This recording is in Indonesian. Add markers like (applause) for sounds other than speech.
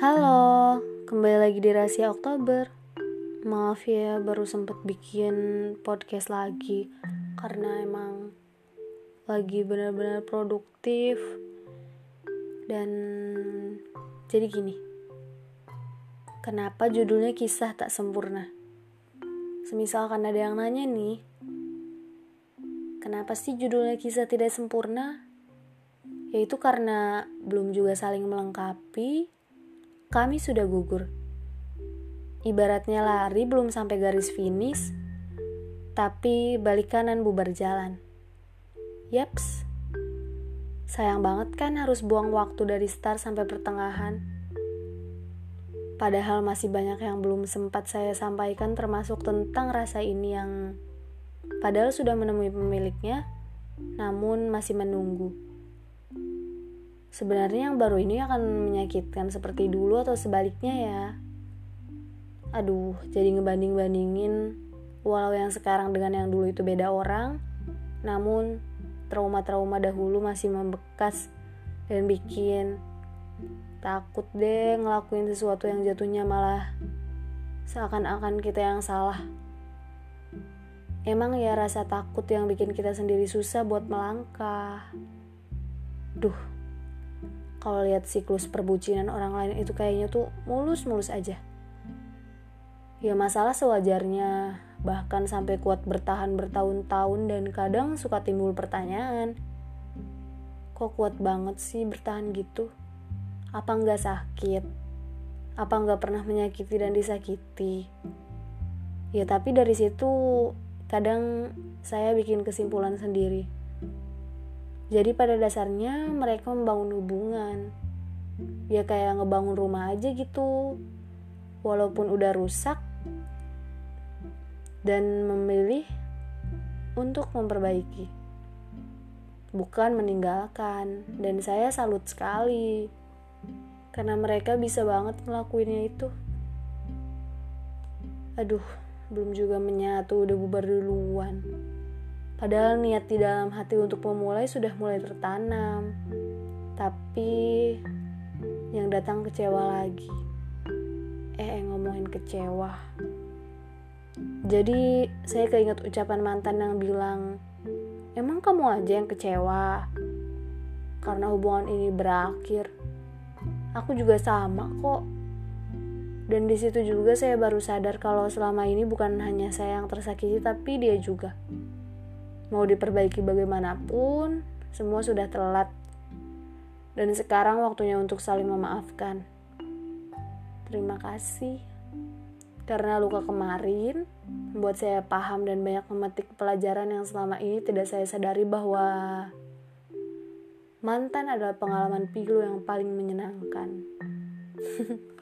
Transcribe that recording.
Halo, kembali lagi di Rahasia Oktober. Maaf ya, baru sempet bikin podcast lagi karena emang lagi benar-benar produktif dan jadi gini. Kenapa judulnya kisah tak sempurna? Semisalkan ada yang nanya nih, kenapa sih judulnya kisah tidak sempurna? Yaitu karena belum juga saling melengkapi, kami sudah gugur. Ibaratnya lari belum sampai garis finish, tapi balik kanan bubar jalan. Yaps, sayang banget kan harus buang waktu dari start sampai pertengahan. Padahal masih banyak yang belum sempat saya sampaikan termasuk tentang rasa ini yang padahal sudah menemui pemiliknya, namun masih menunggu. Sebenarnya yang baru ini akan menyakitkan seperti dulu atau sebaliknya ya. Aduh, jadi ngebanding-bandingin walau yang sekarang dengan yang dulu itu beda orang, namun trauma-trauma dahulu masih membekas dan bikin takut deh ngelakuin sesuatu yang jatuhnya malah seakan-akan kita yang salah. Emang ya rasa takut yang bikin kita sendiri susah buat melangkah. Duh, kalau lihat siklus perbucinan orang lain itu kayaknya tuh mulus-mulus aja. Ya masalah sewajarnya, bahkan sampai kuat bertahan bertahun-tahun dan kadang suka timbul pertanyaan. Kok kuat banget sih bertahan gitu? Apa nggak sakit? Apa nggak pernah menyakiti dan disakiti? Ya tapi dari situ kadang saya bikin kesimpulan sendiri jadi pada dasarnya mereka membangun hubungan. Ya kayak ngebangun rumah aja gitu. Walaupun udah rusak dan memilih untuk memperbaiki. Bukan meninggalkan. Dan saya salut sekali. Karena mereka bisa banget ngelakuinnya itu. Aduh, belum juga menyatu udah bubar duluan. Padahal niat di dalam hati untuk memulai sudah mulai tertanam. Tapi yang datang kecewa lagi. Eh, ngomongin kecewa. Jadi saya keinget ucapan mantan yang bilang, emang kamu aja yang kecewa karena hubungan ini berakhir. Aku juga sama kok. Dan di situ juga saya baru sadar kalau selama ini bukan hanya saya yang tersakiti, tapi dia juga. Mau diperbaiki bagaimanapun, semua sudah telat. Dan sekarang waktunya untuk saling memaafkan. Terima kasih. Karena luka kemarin membuat saya paham dan banyak memetik pelajaran yang selama ini tidak saya sadari bahwa mantan adalah pengalaman pilu yang paling menyenangkan. (laughs)